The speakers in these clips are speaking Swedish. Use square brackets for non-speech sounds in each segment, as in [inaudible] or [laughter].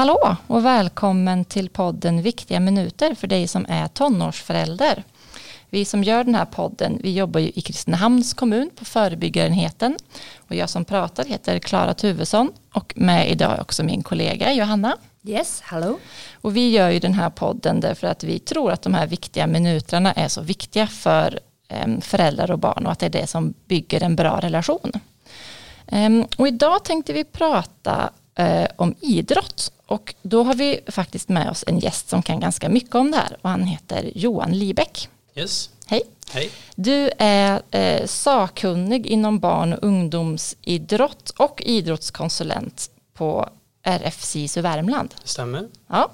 Hallå och välkommen till podden Viktiga minuter för dig som är tonårsförälder. Vi som gör den här podden, vi jobbar ju i Kristinehamns kommun på förebyggarenheten och jag som pratar heter Klara Tuvesson och med idag är också min kollega Johanna. Yes, hello. Och vi gör ju den här podden därför att vi tror att de här viktiga minuterna är så viktiga för ehm, föräldrar och barn och att det är det som bygger en bra relation. Ehm, och idag tänkte vi prata eh, om idrott och då har vi faktiskt med oss en gäst som kan ganska mycket om det här och han heter Johan Libeck. Yes. Hej. Hej. Du är eh, sakkunnig inom barn och ungdomsidrott och idrottskonsulent på RFSIS i Värmland. Stämmer. Ja,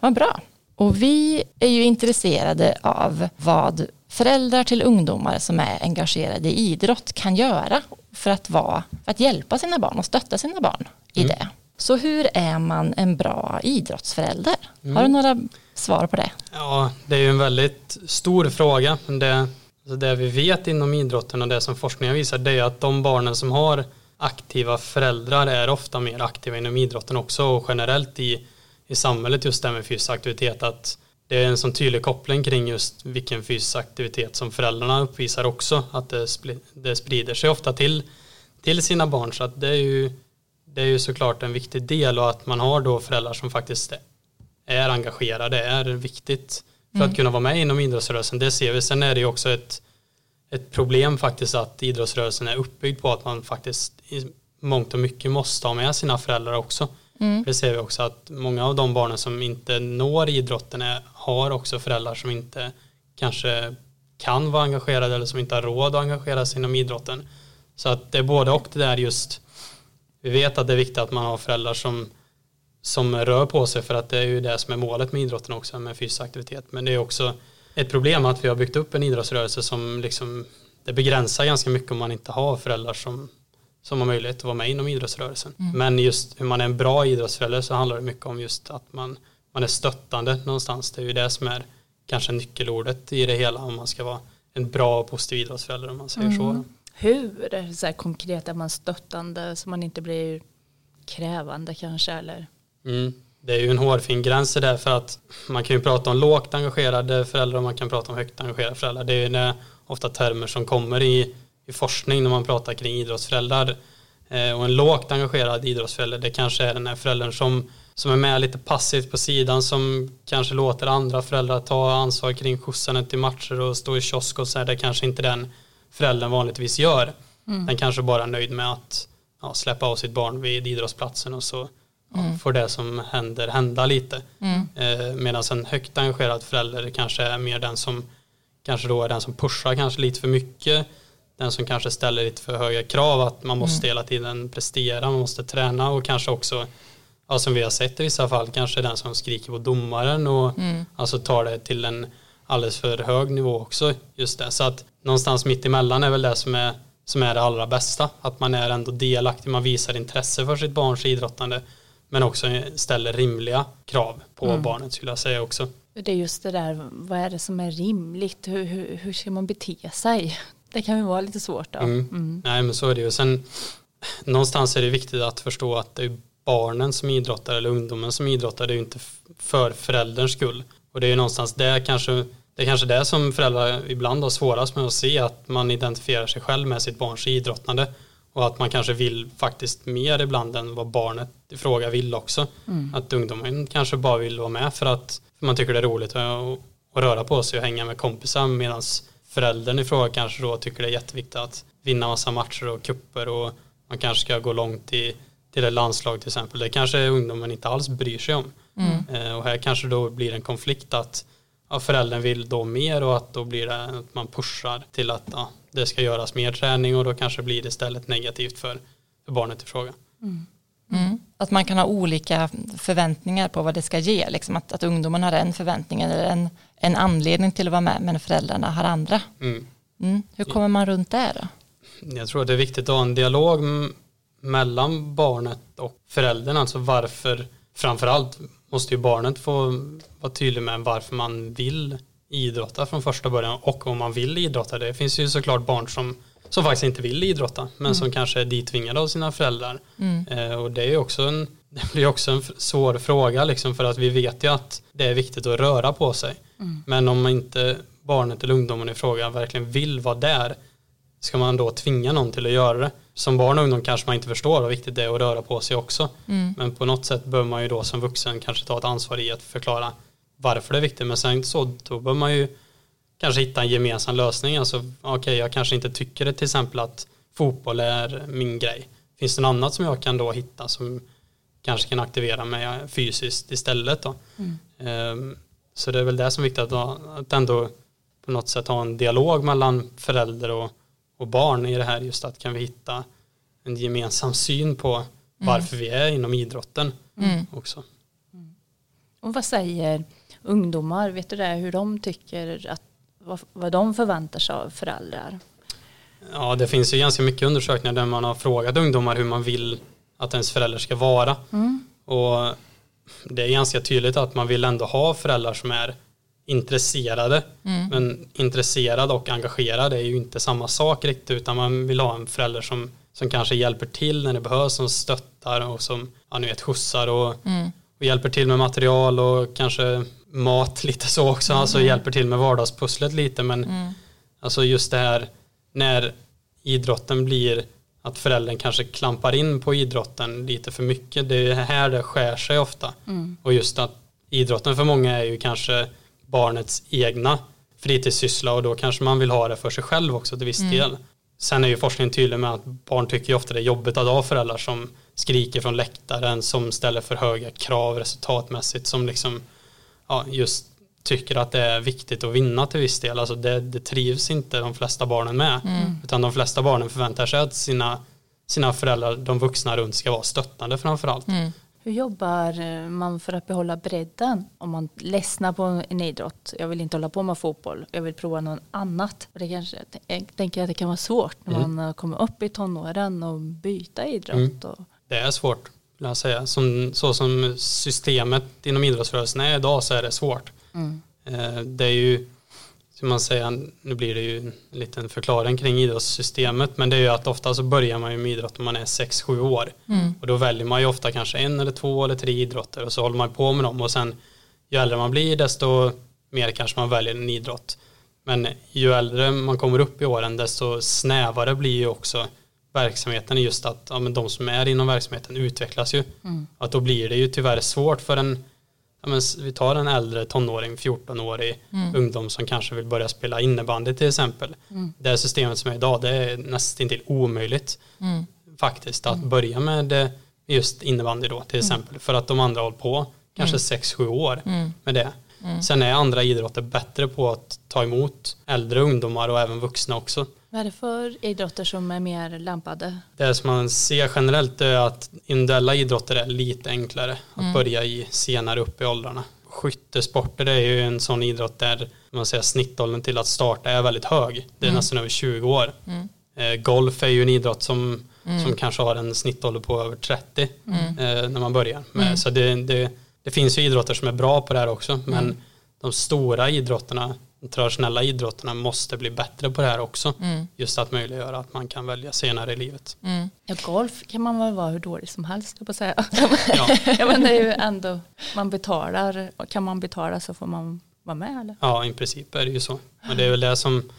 vad bra. Och vi är ju intresserade av vad föräldrar till ungdomar som är engagerade i idrott kan göra för att, vara, för att hjälpa sina barn och stötta sina barn i det. Så hur är man en bra idrottsförälder? Har du några svar på det? Ja, det är ju en väldigt stor fråga. Det, alltså det vi vet inom idrotten och det som forskningen visar det är att de barnen som har aktiva föräldrar är ofta mer aktiva inom idrotten också och generellt i, i samhället just det här med fysisk aktivitet att det är en sån tydlig koppling kring just vilken fysisk aktivitet som föräldrarna uppvisar också att det, det sprider sig ofta till, till sina barn så att det är ju det är ju såklart en viktig del och att man har då föräldrar som faktiskt är engagerade är viktigt för att kunna vara med inom idrottsrörelsen. Det ser vi. Sen är det ju också ett, ett problem faktiskt att idrottsrörelsen är uppbyggd på att man faktiskt i mångt och mycket måste ha med sina föräldrar också. Det ser vi också att många av de barnen som inte når idrotten är, har också föräldrar som inte kanske kan vara engagerade eller som inte har råd att engagera sig inom idrotten. Så att det är både och det där just vi vet att det är viktigt att man har föräldrar som, som rör på sig för att det är ju det som är målet med idrotten också med fysisk aktivitet. Men det är också ett problem att vi har byggt upp en idrottsrörelse som liksom det begränsar ganska mycket om man inte har föräldrar som, som har möjlighet att vara med inom idrottsrörelsen. Men just hur man är en bra idrottsförälder så handlar det mycket om just att man, man är stöttande någonstans. Det är ju det som är kanske nyckelordet i det hela om man ska vara en bra och positiv idrottsförälder om man säger så. Hur? Så här konkret är man stöttande så man inte blir krävande kanske eller? Mm. Det är ju en hårfin gräns där för att man kan ju prata om lågt engagerade föräldrar och man kan prata om högt engagerade föräldrar. Det är ju det, ofta termer som kommer i, i forskning när man pratar kring idrottsföräldrar. Eh, och en lågt engagerad idrottsförälder det kanske är den här föräldern som, som är med lite passivt på sidan som kanske låter andra föräldrar ta ansvar kring skjutsandet till matcher och stå i kiosk och så här. Det kanske inte den föräldern vanligtvis gör. Den kanske bara är nöjd med att ja, släppa av sitt barn vid idrottsplatsen och så ja, får det som händer hända lite. Eh, Medan en högt engagerad förälder kanske är mer den som kanske då är den som pushar kanske lite för mycket. Den som kanske ställer lite för höga krav att man måste hela tiden prestera, man måste träna och kanske också ja, som vi har sett i vissa fall kanske den som skriker på domaren och alltså tar det till en alldeles för hög nivå också just det. Så att någonstans mitt emellan är väl det som är, som är det allra bästa. Att man är ändå delaktig, man visar intresse för sitt barns idrottande men också ställer rimliga krav på barnet skulle jag säga också. Det är just det där, vad är det som är rimligt? Hur, hur, hur ska man bete sig? Det kan ju vara lite svårt då. Mm. Nej men så är det ju. Sen någonstans är det viktigt att förstå att det är barnen som idrottar eller ungdomen som idrottar. Det är ju inte för förälderns skull. Och det är ju någonstans det kanske det är kanske det som föräldrar ibland har svårast med att se att man identifierar sig själv med sitt barns idrottande och att man kanske vill faktiskt mer ibland än vad barnet i fråga vill också. Att ungdomen kanske bara vill vara med för att man tycker det är roligt att, att röra på sig och hänga med kompisar medan föräldern i fråga kanske då tycker det är jätteviktigt att vinna massa matcher och kupper och man kanske ska gå långt i, till ett landslag till exempel. Det kanske ungdomen inte alls bryr sig om. Eh, och här kanske då blir en konflikt att ja, föräldern vill då mer och att då blir det att man pushar till att ja, det ska göras mer träning och då kanske blir det istället negativt för, för barnet i fråga. Mm. Att man kan ha olika förväntningar på vad det ska ge. Liksom att, att ungdomarna har en förväntning eller en, en anledning till att vara med men föräldrarna har andra. Mm. Mm. Hur kommer man runt det då? Jag tror att det är viktigt att ha en dialog mellan barnet och föräldern. Alltså varför, framförallt måste ju barnet få vara tydlig med varför man vill idrotta från första början och om man vill idrotta. Det finns ju såklart barn som, som faktiskt inte vill idrotta men som kanske är dittvingade av sina föräldrar. Eh, och det är ju också en, [laughs] det blir också en svår fråga liksom för att vi vet ju att det är viktigt att röra på sig. Mm. Men om inte barnet eller ungdomen i fråga verkligen vill vara där ska man då tvinga någon till att göra det? Som barn och ungdom kanske man inte förstår hur viktigt det är att röra på sig också. Mm. Men på något sätt bör man ju då som vuxen kanske ta ett ansvar i att förklara varför det är viktigt. Men sen så då bör man ju kanske hitta en gemensam lösning. Alltså okej, okay, jag kanske inte tycker det till exempel att fotboll är min grej. Finns det något annat som jag kan då hitta som kanske kan aktivera mig fysiskt istället då? Mm. Um, så det är väl det som är viktigt att, att ändå på något sätt ha en dialog mellan förälder och, och barn i det här just att kan vi hitta en gemensam syn på mm. varför vi är inom idrotten mm. också. Mm. Och vad säger ungdomar, vet du det, hur de tycker att vad, vad de förväntar sig av föräldrar? Ja, det finns ju ganska mycket undersökningar där man har frågat ungdomar hur man vill att ens föräldrar ska vara. Mm. Och det är ganska tydligt att man vill ändå ha föräldrar som är intresserade. Mm. Men intresserad och engagerad är ju inte samma sak riktigt utan man vill ha en förälder som, som kanske hjälper till när det behövs, som stöttar och som ja, ni vet, skjutsar och, mm. och hjälper till med material och kanske mat [laughs] lite så också, alltså mm. hjälper till med vardagspusslet lite men mm. alltså just det här när idrotten blir att föräldern kanske klampar in på idrotten lite för mycket. Det är här det skär sig ofta. Mm. Och just att idrotten för många är ju kanske barnets egna fritidssyssla och då kanske man vill ha det för sig själv också till viss mm. del. Sen är ju forskningen tydlig med att barn tycker ju ofta det är jobbigt att ha föräldrar som skriker från läktaren, som ställer för höga krav resultatmässigt, som liksom ja, just tycker att det är viktigt att vinna till viss del. Alltså det, det trivs inte de flesta barnen med. Mm. Utan de flesta barnen förväntar sig att sina, sina föräldrar, de vuxna runt, ska vara stöttande framförallt. Mm. Hur jobbar eh, man för att behålla bredden? Om man ledsnar på en idrott, jag vill inte hålla på med fotboll, jag vill prova något annat. det kanske, jag tänker att det kan vara svårt när mm. man kommer upp i tonåren och byta idrott. Mm. Det är svårt, vill jag säga. Som, så som systemet inom idrottsrörelsen är idag så är det svårt. Mm. Eh, det är ju, som man säger, nu blir det ju en liten förklaring kring idrottssystemet, men det är ju att ofta så börjar man ju med idrott när man är 6-7 år. Mm. Och då väljer man ju ofta kanske en eller två eller tre idrotter och så håller man på med dem och sen ju äldre man blir desto mer kanske man väljer en idrott. Men ju äldre man kommer upp i åren desto snävare blir ju också verksamheten just att ja, men de som är inom verksamheten utvecklas ju. Mm. Att då blir det ju tyvärr svårt för en ja, men vi tar en äldre tonåring, 14-årig mm. ungdom som kanske vill börja spela innebandy till exempel. Mm. Det systemet som är idag, det är nästan till omöjligt mm. faktiskt att mm. börja med just innebandy då till mm. exempel. För att de andra har hållit på kanske 6-7 mm. år med det. Sen är andra idrotter bättre på att ta emot äldre ungdomar och även vuxna också. Vad är det för idrotter som är mer lämpade? Det som man ser generellt är att individuella idrotter är lite enklare att mm. börja i senare upp i åldrarna. Skyttesporter är ju en sån idrott där man säger snittåldern till att starta är väldigt hög. Det är mm. nästan över 20 år. Mm. Eh, golf är ju en idrott som, mm. som kanske har en snittålder på över 30 mm. eh, när man börjar. Med. Mm. Så det, det, det, finns ju idrotter som är bra på det här också men de stora idrotterna de traditionella idrotterna måste bli bättre på det här också. Mm. Just att möjliggöra att man kan välja senare i livet. Mm. Ja, golf kan man väl vara hur dålig som helst på säga. [laughs] ja. [laughs] ja, men det är ju ändå, man betalar, kan man betala så får man vara med eller? Ja, i princip är det ju så. Men det är väl det som,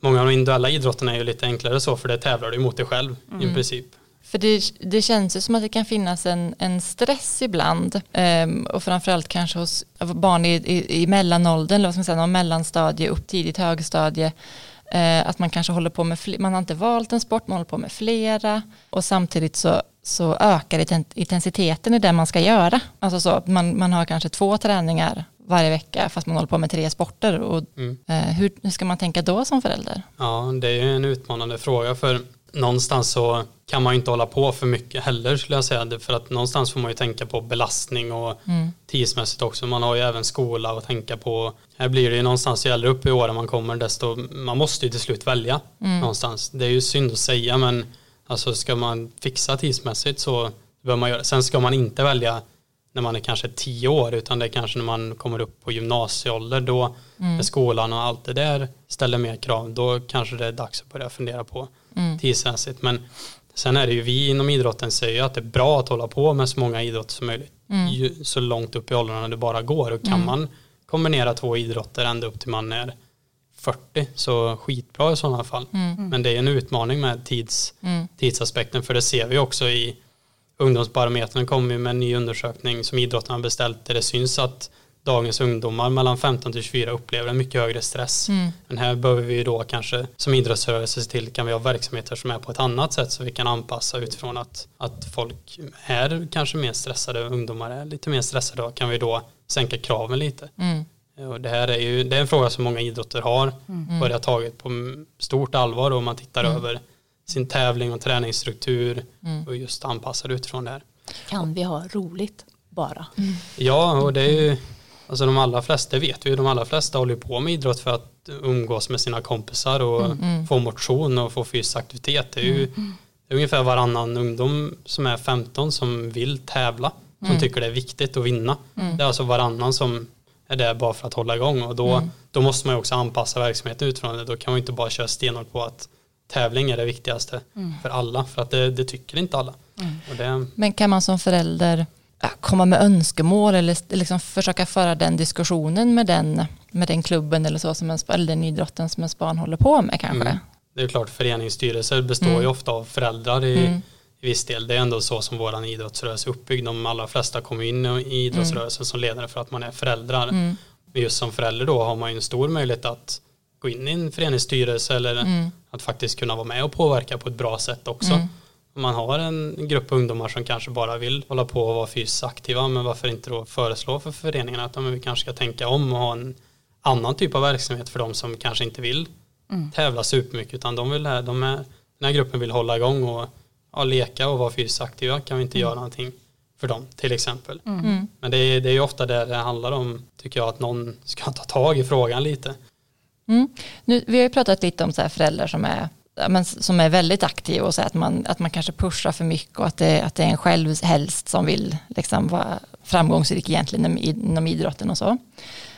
många av de individuella idrotterna är ju lite enklare så för det tävlar du mot dig själv mm. i princip. För det, det känns ju som att det kan finnas en, en stress ibland um, och framförallt kanske hos barn i, i, i mellanåldern, eller vad ska man säga, mellanstadie upp tidigt högstadie uh, att man kanske håller på med, man har inte valt en sport, man håller på med flera och samtidigt så, så ökar intensiteten i det man ska göra. Alltså så, man, man har kanske två träningar varje vecka fast man håller på med tre sporter. Och, mm. uh, hur, hur ska man tänka då som förälder? Ja, det är ju en utmanande fråga för någonstans så kan man ju inte hålla på för mycket heller skulle jag säga. För att någonstans får man ju tänka på belastning och mm. tidsmässigt också. Man har ju även skola att tänka på. Här blir det ju någonstans ju äldre upp i åren man kommer desto, man måste ju till slut välja mm. någonstans. Det är ju synd att säga men alltså ska man fixa tidsmässigt så bör man göra Sen ska man inte välja när man är kanske tio år utan det är kanske när man kommer upp på gymnasieålder då mm. skolan och allt det där ställer mer krav då kanske det är dags att börja fundera på mm. tidsmässigt men Sen är det ju vi inom idrotten säger ju att det är bra att hålla på med så många idrotter som möjligt. Ju, så långt upp i åldrarna det bara går. Och kan man kombinera två idrotter ända upp till man är 40 så skitbra i sådana fall. Men det är en utmaning med tids, tidsaspekten för det ser vi också i ungdomsbarometern kommer ju med en ny undersökning som idrotten har beställt där det syns att dagens ungdomar mellan 15 till 24 upplever en mycket högre stress. Men här behöver vi då kanske som idrottsrörelse se till kan vi ha verksamheter som är på ett annat sätt så vi kan anpassa utifrån att, att folk är kanske mer stressade, ungdomar är lite mer stressade och kan vi då sänka kraven lite. Och det här är ju det är en fråga som många idrotter har börjat tagit på stort allvar och man tittar över sin tävling och träningsstruktur och just anpassar utifrån det här. Kan vi ha roligt bara? Ja, och det är ju Alltså de allra flesta, det vet vi ju, de allra flesta håller ju på med idrott för att umgås med sina kompisar och få motion och få fysisk aktivitet. Det är ju det är ungefär varannan ungdom som är 15 som vill tävla, som tycker det är viktigt att vinna. Det är alltså varannan som är där bara för att hålla igång och då, då måste man ju också anpassa verksamheten utifrån det. Då kan man inte bara köra stenhårt på att tävling är det viktigaste för alla, för att det, det tycker inte alla. Och det, Men kan man som förälder komma med önskemål eller liksom försöka föra den diskussionen med den, med den klubben eller så som ens, eller den idrotten som ens barn håller på med kanske? Mm. Det är klart föreningsstyrelser består ju ofta av föräldrar i, i viss del. Det är ändå så som våran idrottsrörelse är uppbyggd. De allra flesta kommer in i idrottsrörelsen som ledare för att man är föräldrar. Men just som förälder då har man ju en stor möjlighet att gå in i en föreningsstyrelse eller att faktiskt kunna vara med och påverka på ett bra sätt också. Om man har en grupp ungdomar som kanske bara vill hålla på och vara fysiskt aktiva men varför inte då föreslå för föreningarna att vi kanske ska tänka om och ha en annan typ av verksamhet för de som kanske inte vill tävla supermycket utan de vill, de är, den här gruppen vill hålla igång och ja, leka och vara fysiskt aktiva. Kan vi inte göra någonting för dem till exempel. Men det är, det är ju ofta det det handlar om tycker jag att någon ska ta tag i frågan lite. Mm. Nu, vi har ju pratat lite om så här föräldrar som är, men, som är väldigt aktiva och så att, man, att man kanske pushar för mycket och att det, att det är en själv helst som vill liksom vara framgångsrik egentligen inom, inom idrotten och så.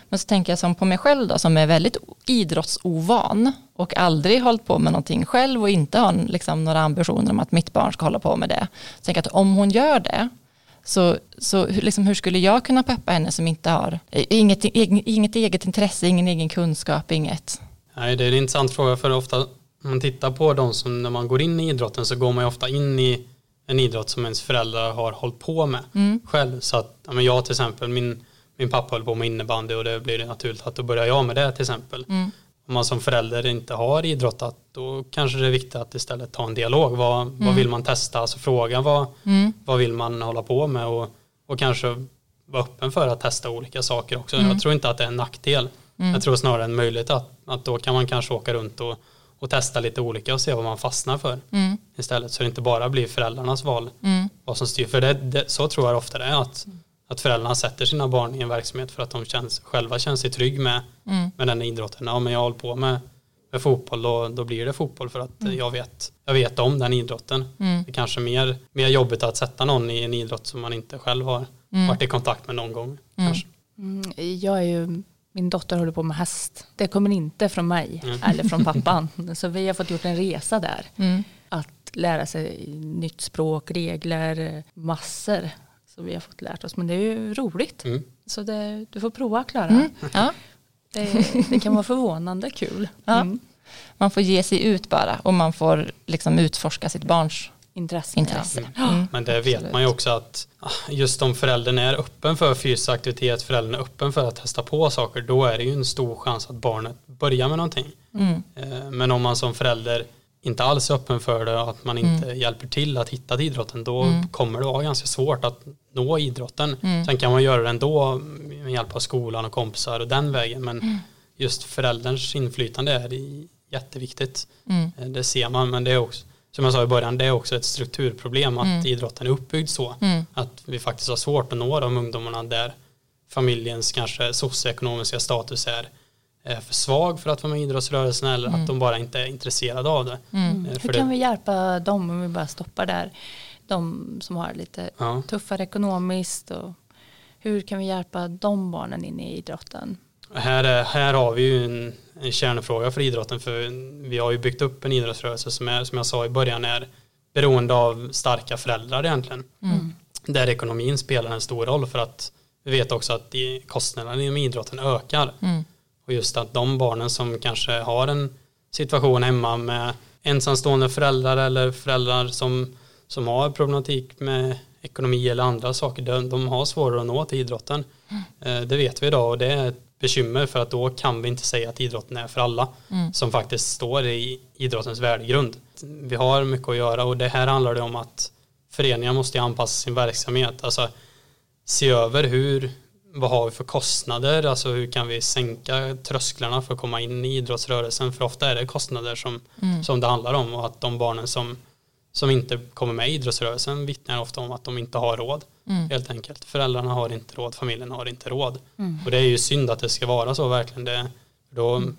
Men så tänker jag som på mig själv då som är väldigt idrottsovan och aldrig hållit på med någonting själv och inte har liksom, några ambitioner om att mitt barn ska hålla på med det. Så tänker jag att om hon gör det så, så liksom, hur skulle jag kunna peppa henne som inte har inget, inget eget intresse, ingen egen kunskap, inget. Nej, det är en intressant fråga för ofta om man tittar på de som när man går in i idrotten så går man ju ofta in i en idrott som ens föräldrar har hållit på med själv. Så att ja, men jag till exempel, min, min pappa höll på med innebandy och det blir naturligt att då börjar jag med det till exempel. Om man som förälder inte har idrottat då kanske det är viktigt att istället ta en dialog. Vad, vad vill man testa? Alltså fråga vad, vad vill man hålla på med och, och kanske vara öppen för att testa olika saker också. Jag tror inte att det är en nackdel. Jag tror snarare en möjlighet att, att då kan man kanske åka runt och, och testa lite olika och se vad man fastnar för istället. Så det inte bara blir föräldrarnas val vad som styr. För det, det, så tror jag ofta det är att, att föräldrarna sätter sina barn i en verksamhet för att de känns, själva känner sig trygg med, med den idrotten. Ja men jag håller på med, med fotboll då, då blir det fotboll för att jag, vet, jag vet om den idrotten. Det är kanske mer, mer jobbigt att sätta någon i en idrott som man inte själv har varit i kontakt med någon gång. Kanske. Mm, jag är ju, min dotter håller på med häst. Det kommer inte från mig eller från [laughs] pappan. Så vi har fått gjort en resa där. Att lära sig nytt språk, regler, massor. Så vi har fått lärt oss. Men det är ju roligt. Mm. Så det, du får prova Klara. Ja. Det, det kan vara förvånande kul. Ja. Mm. Man får ge sig ut bara och man får liksom utforska sitt barns Intresse. intresse. Ja. Mm. Men det vet man ju också att ah, just om föräldern är öppen för fysisk aktivitet, föräldern är öppen för att testa på saker, då är det ju en stor chans att barnet börjar med någonting. Mm. Eh, Men om man som förälder inte alls är öppen för det och att man inte hjälper till att hitta till idrotten, då kommer det vara ganska svårt att nå idrotten. Sen kan man göra det ändå med hjälp av skolan och kompisar och den vägen, men just förälderns inflytande är jätteviktigt. Eh, Det ser man, men det är också som jag sa i början, det är också ett strukturproblem att idrotten är uppbyggd så. Att vi faktiskt har svårt att nå de ungdomarna där familjens kanske socioekonomiska status är eh, för svag för att vara med i idrottsrörelsen eller att de bara inte är intresserade av det. Eh, För Hur kan det vi hjälpa dem om vi bara stoppar där? De som har lite Ja. tuffare ekonomiskt. Och hur kan vi hjälpa de barnen in i idrotten? här, är, här har vi ju en, en kärnfråga för idrotten för vi har ju byggt upp en idrottsrörelse som är, som jag sa i början, är beroende av starka föräldrar egentligen. Mm. Där ekonomin spelar en stor roll för att vi vet också att kostnaderna inom idrotten ökar. Mm. Och just att de barnen som kanske har en situation hemma med ensamstående föräldrar eller föräldrar som, som har problematik med ekonomi eller andra saker, de, de har svårare att nå till idrotten. Mm. Det vet vi idag och det är ett bekymmer för att då kan vi inte säga att idrotten är för alla mm. som faktiskt står i idrottens värdegrund. Vi har mycket att göra och det här handlar det om att föreningar måste anpassa sin verksamhet, alltså se över hur, vad har vi för kostnader, alltså hur kan vi sänka trösklarna för att komma in i idrottsrörelsen, för ofta är det kostnader som, mm. som det handlar om och att de barnen som, som inte kommer med i idrottsrörelsen vittnar ofta om att de inte har råd, mm. helt enkelt. Föräldrarna har inte råd, familjen har inte råd. Mm. Och det är ju synd att det ska vara så verkligen, det, då mm.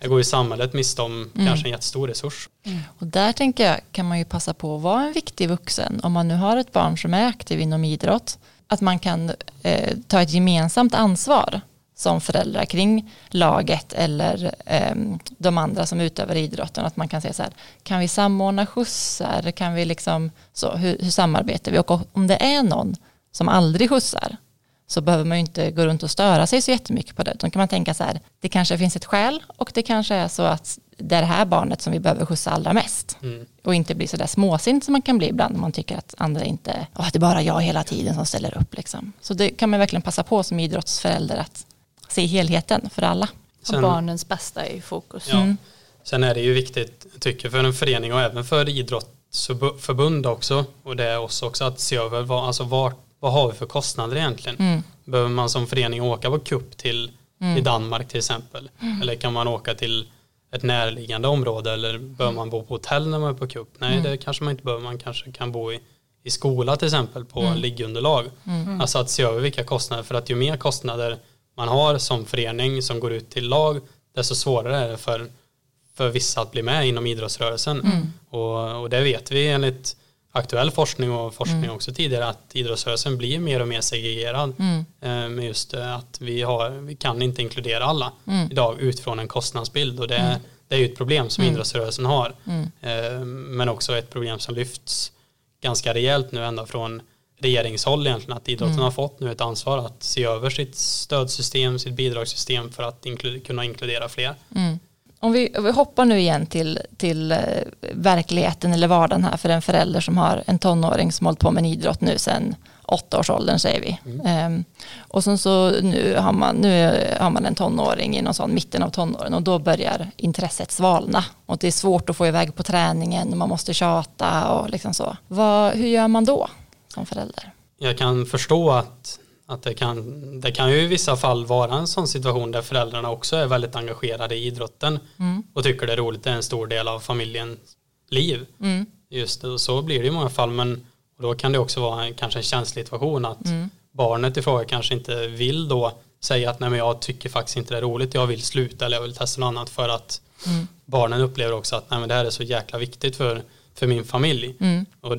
Jag går ju samhället miste om mm. kanske en jättestor resurs. Mm. Och där tänker jag kan man ju passa på att vara en viktig vuxen om man nu har ett barn som är aktiv inom idrott att man kan eh, ta ett gemensamt ansvar som föräldrar kring laget eller eh, de andra som utövar idrotten. Att man kan säga så här, kan vi samordna skjutsar? Kan vi liksom, så, hur, hur samarbetar vi? Och om det är någon som aldrig skjutsar så behöver man ju inte gå runt och störa sig så jättemycket på det. Då kan man tänka så här, det kanske finns ett skäl och det kanske är så att det är det här barnet som vi behöver skjutsa allra mest. Mm. Och inte bli så där småsint som man kan bli ibland om man tycker att andra inte, oh, det är bara jag hela tiden som ställer upp. Liksom. Så det kan man verkligen passa på som idrottsförälder att se helheten för alla. Sen, och barnens bästa är i fokus. Ja. Mm. Sen är det ju viktigt, tycker för en förening och även för idrottsförbund också, och det är oss också att se över vad, alltså vart vad har vi för kostnader egentligen? Mm. Behöver man som förening åka på kupp till mm. i Danmark till exempel? Mm. Eller kan man åka till ett närliggande område eller behöver man bo på hotell när man är på kupp? Nej, mm. det kanske man inte behöver. Man kanske kan bo i, i skola till exempel på mm. liggunderlag. Mm. Alltså att se över vilka kostnader, för att ju mer kostnader man har som förening som går ut till lag, desto svårare är det för, för vissa att bli med inom idrottsrörelsen. Mm. Och, och det vet vi enligt aktuell forskning och forskning mm. också tidigare att idrottsrörelsen blir mer och mer segregerad mm. Eh, med just att vi, har, vi kan inte inkludera alla mm. idag utifrån en kostnadsbild och det, mm. det är ju ett problem som mm. idrottsrörelsen har mm. eh, men också ett problem som lyfts ganska rejält nu ända från regeringshåll egentligen att idrotten har fått nu ett ansvar att se över sitt stödsystem, sitt bidragssystem för att inkl kunna inkludera fler. Om vi, om vi, hoppar nu igen till, till uh, verkligheten eller vardagen här för en förälder som har en tonåring som hållit på med en idrott nu sedan åtta års åldern säger vi. Mm. Um, och sen så nu har, man, nu har man en tonåring i någon sån mitten av tonåren och då börjar intresset svalna. Och det är svårt att få iväg på träningen och man måste tjata och liksom så. Vad, hur gör man då som förälder? Jag kan förstå att att det kan, det kan ju i vissa fall vara en sån situation där föräldrarna också är väldigt engagerade i idrotten mm. och tycker det är roligt, det är en stor del av familjens liv. Mm. Just det, och så blir det i många fall men då kan det också vara en, kanske en känslig situation att mm. barnet i fråga kanske inte vill då säga att nej men jag tycker faktiskt inte det är roligt, jag vill sluta eller jag vill testa något annat för att mm. barnen upplever också att nej men det här är så jäkla viktigt för, för min familj. Mm. Och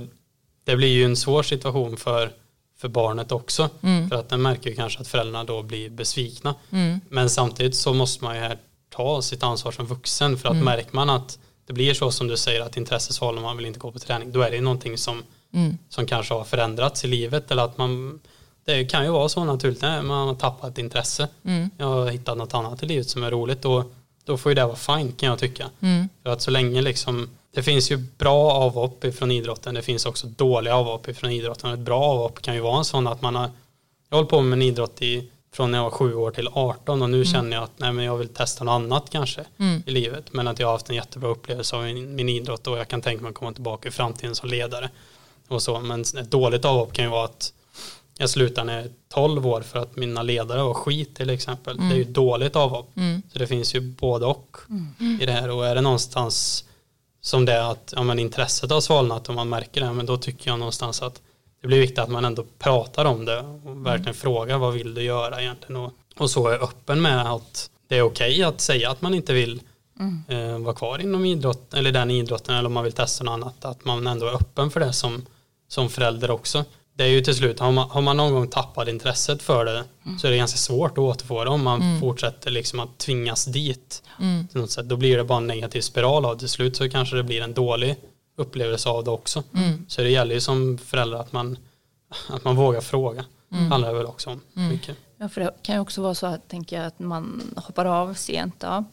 det blir ju en svår situation för för barnet också. Mm. För att den märker ju kanske att föräldrarna då blir besvikna. Mm. Men samtidigt så måste man ju här ta sitt ansvar som vuxen för att mm. märker man att det blir så som du säger att intresset svalnar man vill inte gå på träning då är det någonting som, mm. som kanske har förändrats i livet eller att man det kan ju vara så naturligt när man har tappat intresse. Mm. Jag har hittat något annat i livet som är roligt och då får ju det vara fine kan jag tycka. Mm. För att så länge liksom det finns ju bra avhopp från idrotten. Det finns också dåliga avhopp från idrotten. Ett bra avhopp kan ju vara en sån att man har jag hållit på med en idrott i, från när jag var sju år till 18 och nu mm. känner jag att nej, men jag vill testa något annat kanske mm. i livet. Men att jag har haft en jättebra upplevelse av min, min idrott och jag kan tänka mig att komma tillbaka i framtiden som ledare. Och så. Men ett dåligt avhopp kan ju vara att jag slutar när jag är 12 år för att mina ledare var skit till exempel. Mm. Det är ju ett dåligt avhopp. Mm. Så det finns ju både och mm. i det här och är det någonstans som det att ja, men intresset har svalnat och man märker det, men då tycker jag någonstans att det blir viktigt att man ändå pratar om det och verkligen mm. frågar vad vill du göra egentligen och, och så är öppen med att det är okej okay att säga att man inte vill mm. eh, vara kvar inom idrott eller den idrotten eller om man vill testa något annat att man ändå är öppen för det som, som förälder också det är ju till slut, har man, har man någon gång tappat intresset för det mm. så är det ganska svårt att återfå det om man mm. fortsätter liksom att tvingas dit. Mm. Till något sätt. Då blir det bara en negativ spiral av till slut så kanske det blir en dålig upplevelse av det också. Mm. Så det gäller ju som förälder att man, att man vågar fråga. Mm. handlar det väl också om mm. mycket. Ja, för det kan ju också vara så att, tänker jag, att man hoppar av sent. Då.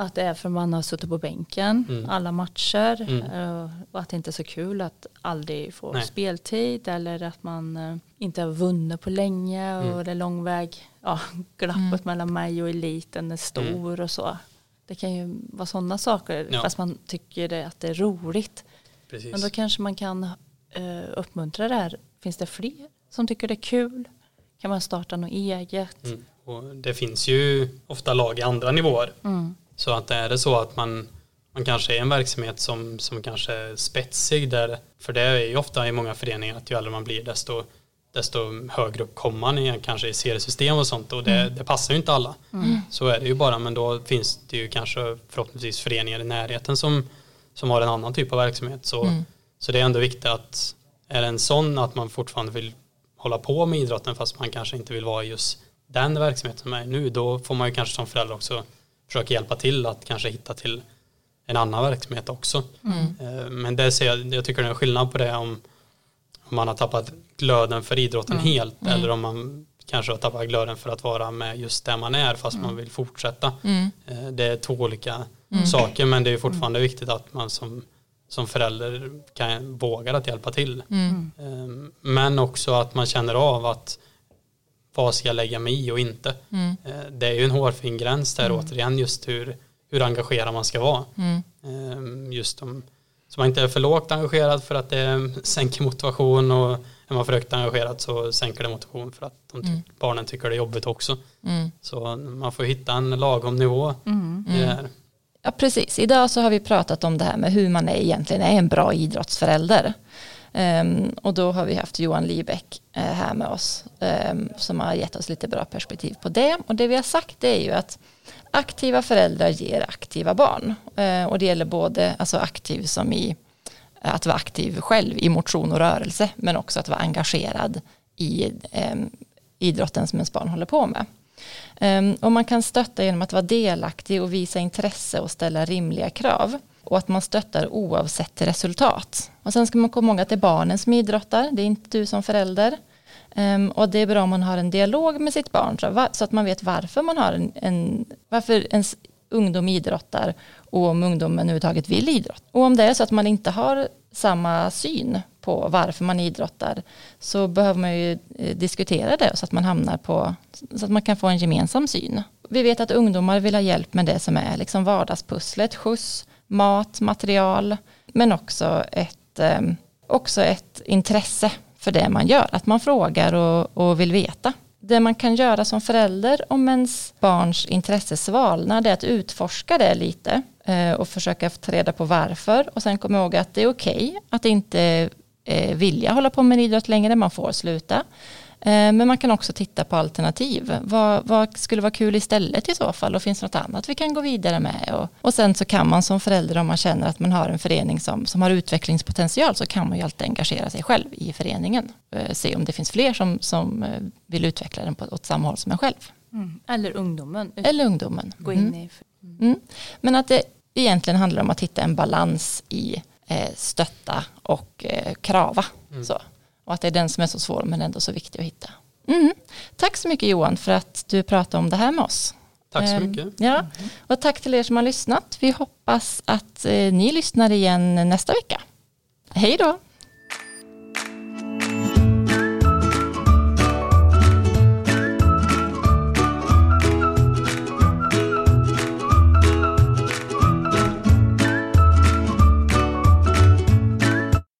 Att det är för man har suttit på bänken mm. alla matcher mm. Eh, och att det inte är så kul att aldrig få Nej. speltid eller att man eh, inte har vunnit på länge och mm. det är lång väg. Ja, [laughs] glappet mm. mellan mig och eliten är stor mm. och så. Det kan ju vara sådana saker ja. fast man tycker det, att det är roligt. Precis. Men då kanske man kan uh, uppmuntra det här. Finns det fler som tycker det är kul? Kan man starta något eget? Mm. Och det finns ju ofta lag i andra nivåer. Mm. Så att är det så att man, man kanske är en verksamhet som, som kanske är spetsig där, för det är ju ofta i många föreningar att ju äldre man blir desto, desto högre upp kommer man i, kanske i seriesystem och sånt och det, mm. det passar ju inte alla. Mm. Så är det ju bara men då finns det ju kanske förhoppningsvis föreningar i närheten som, som har en annan typ av verksamhet. Så, mm. så det är ändå viktigt att är det en sån att man fortfarande vill hålla på med idrotten fast man kanske inte vill vara i just den verksamheten som är nu då får man ju kanske som förälder också försöka hjälpa till att kanske hitta till en annan verksamhet också. Mm. Eh, men det ser jag, jag tycker det är skillnad på det om, om man har tappat glöden för idrotten mm. helt mm. eller om man kanske har tappat glöden för att vara med just där man är fast man mm. vill fortsätta. Mm. Eh, det är två olika mm. saker men det är fortfarande viktigt att man som, som förälder kan, vågar att hjälpa till. Eh, men också att man känner av att vad ska jag lägga mig i och inte. Mm. Eh, det är ju en hårfin gräns där mm. återigen just hur, hur engagerad man ska vara. Mm. Ehm, just om, så man inte är för lågt engagerad för att det sänker motivation och är man för högt engagerad så sänker det motivation för att de ty mm. barnen tycker det är jobbigt också. Mm. Så man får hitta en lagom nivå mm. Ja, precis. Idag så har vi pratat om det här med hur man är egentligen är en bra idrottsförälder. Um, och då har vi haft Johan Liebeck uh, eh, här med oss um, som har gett oss lite bra perspektiv på det. Och det vi har sagt det är ju att aktiva föräldrar ger aktiva barn. Uh, och det gäller både alltså aktiv som i att vara aktiv själv i motion och rörelse men också att vara engagerad i um, idrotten som ens barn håller på med. och man kan stötta genom att vara delaktig och visa intresse och ställa rimliga krav och att man stöttar oavsett resultat. Och sen ska man komma ihåg att det är barnen som idrottar, det är inte du som förälder. Um, och det är bra om man har en dialog med sitt barn så, så att man vet varför man har en, en varför ens ungdom idrottar och om ungdomen överhuvudtaget vill idrotta. Och om det är så att man inte har samma syn på varför man idrottar så behöver man ju eh, diskutera det så att man hamnar på så att man kan få en gemensam syn. Vi vet att ungdomar vill ha hjälp med det som är liksom vardagspusslet, skjuts, mat, material, men också ett, eh, också ett intresse för det man gör. Att man frågar och, och vill veta. Det man kan göra som förälder om ens barns intresse svalnar det är att utforska det lite eh, och försöka ta reda på varför och sen komma ihåg att det är okej okay att inte eh, vilja hålla på med idrott längre, man får sluta. Eh, men man kan också titta på alternativ. Vad, vad, skulle vara kul istället i så fall? Och finns det något annat vi kan gå vidare med? Och, och sen så kan man som förälder om man känner att man har en förening som, som har utvecklingspotential så kan man ju alltid engagera sig själv i föreningen. Eh, se om det finns fler som, som eh, vill utveckla den på, åt samma håll som en själv. Mm. Eller ungdomen. Eller ungdomen. Gå in mm. i. Mm. Men att det egentligen handlar om att hitta en balans i eh, stötta och eh, krava. Mm. Så. Och att det är den som är så svår men ändå så viktig att hitta. Mm. Tack så mycket Johan för att du pratade om det här med oss. Tack så ehm, mycket. Ja. Och tack till er som har lyssnat. Vi hoppas att eh, ni lyssnar igen nästa vecka. Hej då!